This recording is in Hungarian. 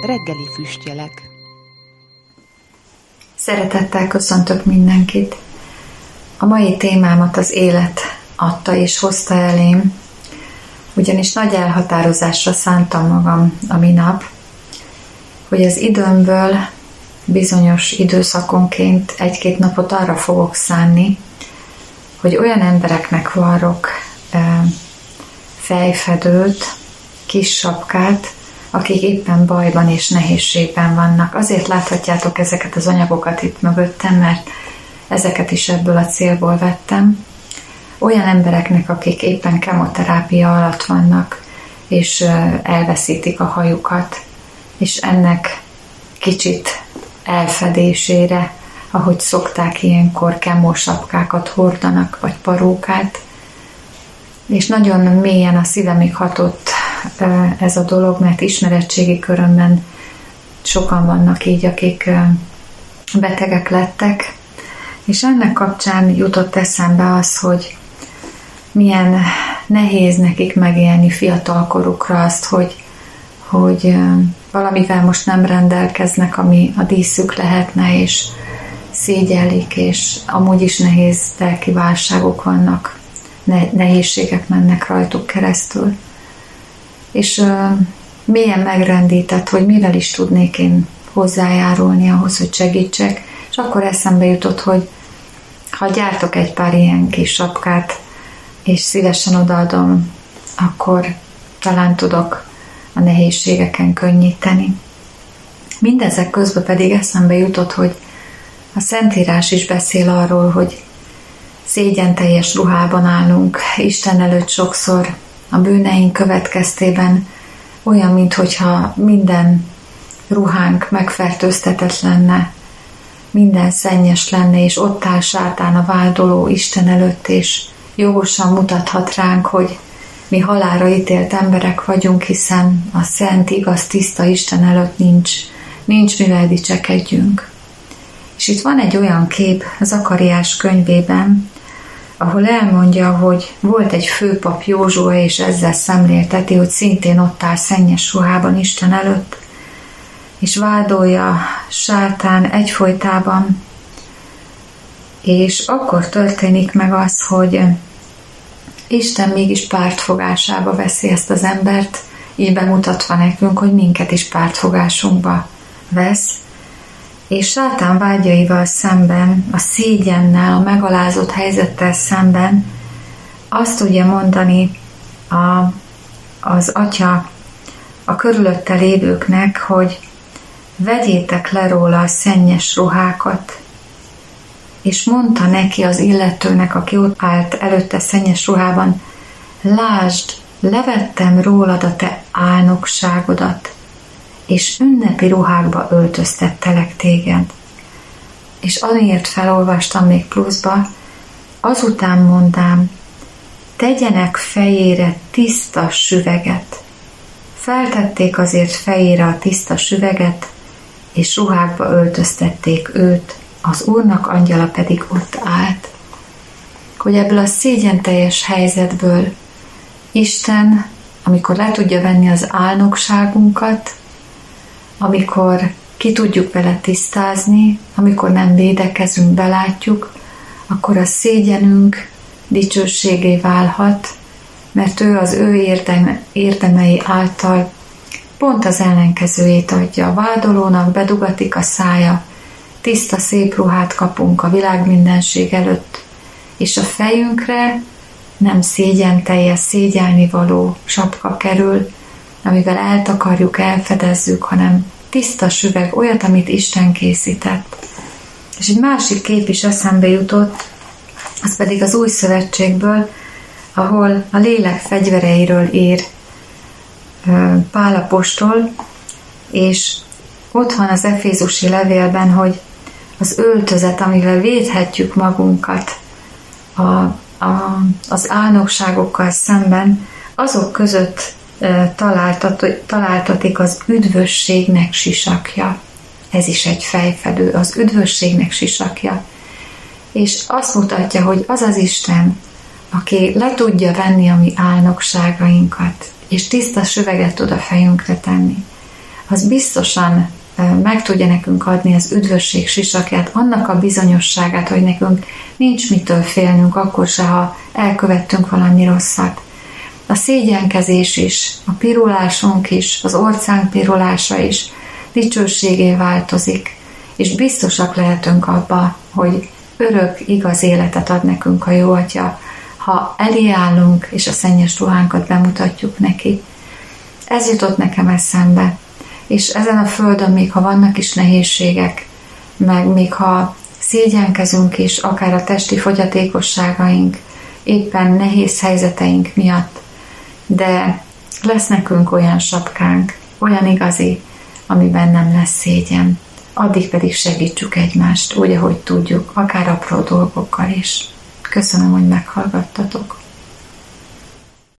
reggeli füstjelek. Szeretettel köszöntök mindenkit. A mai témámat az élet adta és hozta elém, ugyanis nagy elhatározásra szántam magam a minap, hogy az időmből bizonyos időszakonként egy-két napot arra fogok szánni, hogy olyan embereknek varrok fejfedőt, kis sapkát, akik éppen bajban és nehézségben vannak. Azért láthatjátok ezeket az anyagokat itt mögöttem, mert ezeket is ebből a célból vettem. Olyan embereknek, akik éppen kemoterápia alatt vannak, és elveszítik a hajukat, és ennek kicsit elfedésére, ahogy szokták ilyenkor kemósapkákat hordanak, vagy parókát, és nagyon mélyen a szívemig hatott ez a dolog, mert ismeretségi körömben sokan vannak így, akik betegek lettek, és ennek kapcsán jutott eszembe az, hogy milyen nehéz nekik megélni fiatalkorukra azt, hogy, hogy valamivel most nem rendelkeznek, ami a díszük lehetne, és szégyellik, és amúgy is nehéz lelki válságok vannak, nehézségek mennek rajtuk keresztül és mélyen megrendített, hogy mivel is tudnék én hozzájárulni ahhoz, hogy segítsek, és akkor eszembe jutott, hogy ha gyártok egy pár ilyen kis sapkát, és szívesen odaadom, akkor talán tudok a nehézségeken könnyíteni. Mindezek közben pedig eszembe jutott, hogy a Szentírás is beszél arról, hogy szégyen teljes ruhában állunk Isten előtt sokszor, a bűneink következtében olyan, mintha minden ruhánk megfertőztetett lenne, minden szennyes lenne, és ott áll sátán a váldoló Isten előtt, és jogosan mutathat ránk, hogy mi halára ítélt emberek vagyunk, hiszen a szent, igaz, tiszta Isten előtt nincs, nincs mivel dicsekedjünk. És itt van egy olyan kép Zakariás könyvében, ahol elmondja, hogy volt egy főpap Józsua, és ezzel szemlélteti, hogy szintén ott áll szennyes ruhában Isten előtt, és vádolja sátán egyfolytában, és akkor történik meg az, hogy Isten mégis pártfogásába veszi ezt az embert, így bemutatva nekünk, hogy minket is pártfogásunkba vesz, és sátán vágyaival szemben, a szégyennel, a megalázott helyzettel szemben azt tudja mondani a, az atya a körülötte lévőknek, hogy vegyétek le róla a szennyes ruhákat, és mondta neki az illetőnek, aki ott állt előtte szennyes ruhában, lásd, levettem rólad a te álnokságodat, és ünnepi ruhákba öltöztettelek téged. És amiért felolvastam még pluszba, azután mondám, tegyenek fejére tiszta süveget. Feltették azért fejére a tiszta süveget, és ruhákba öltöztették őt, az Úrnak angyala pedig ott állt. Hogy ebből a szégyen helyzetből Isten, amikor le tudja venni az álnokságunkat, amikor ki tudjuk vele tisztázni, amikor nem védekezünk, belátjuk, akkor a szégyenünk dicsőségé válhat, mert ő az ő érdeme, érdemei által pont az ellenkezőjét adja. A vádolónak bedugatik a szája, tiszta szép ruhát kapunk a világ mindenség előtt, és a fejünkre nem szégyen teljes, szégyelni való sapka kerül, amivel eltakarjuk, elfedezzük, hanem tiszta süveg, olyat, amit Isten készített. És egy másik kép is eszembe jutott, az pedig az új szövetségből, ahol a lélek fegyvereiről ír Pálapostól, és ott van az Efézusi levélben, hogy az öltözet, amivel védhetjük magunkat a, a, az álnokságokkal szemben, azok között találtatik az üdvösségnek sisakja. Ez is egy fejfedő, az üdvösségnek sisakja. És azt mutatja, hogy az az Isten, aki le tudja venni a mi álnokságainkat, és tiszta süveget tud a fejünkre tenni, az biztosan meg tudja nekünk adni az üdvösség sisakját, annak a bizonyosságát, hogy nekünk nincs mitől félnünk, akkor se, ha elkövettünk valami rosszat. A szégyenkezés is, a pirulásunk is, az orcánk pirulása is dicsőségé változik, és biztosak lehetünk abba, hogy örök, igaz életet ad nekünk a jó atya, ha eléállunk, és a szennyes ruhánkat bemutatjuk neki. Ez jutott nekem eszembe, és ezen a földön, még ha vannak is nehézségek, meg még ha szégyenkezünk is, akár a testi fogyatékosságaink, éppen nehéz helyzeteink miatt, de lesz nekünk olyan sapkánk, olyan igazi, amiben nem lesz szégyen. Addig pedig segítsük egymást, úgy, ahogy tudjuk, akár apró dolgokkal is. Köszönöm, hogy meghallgattatok.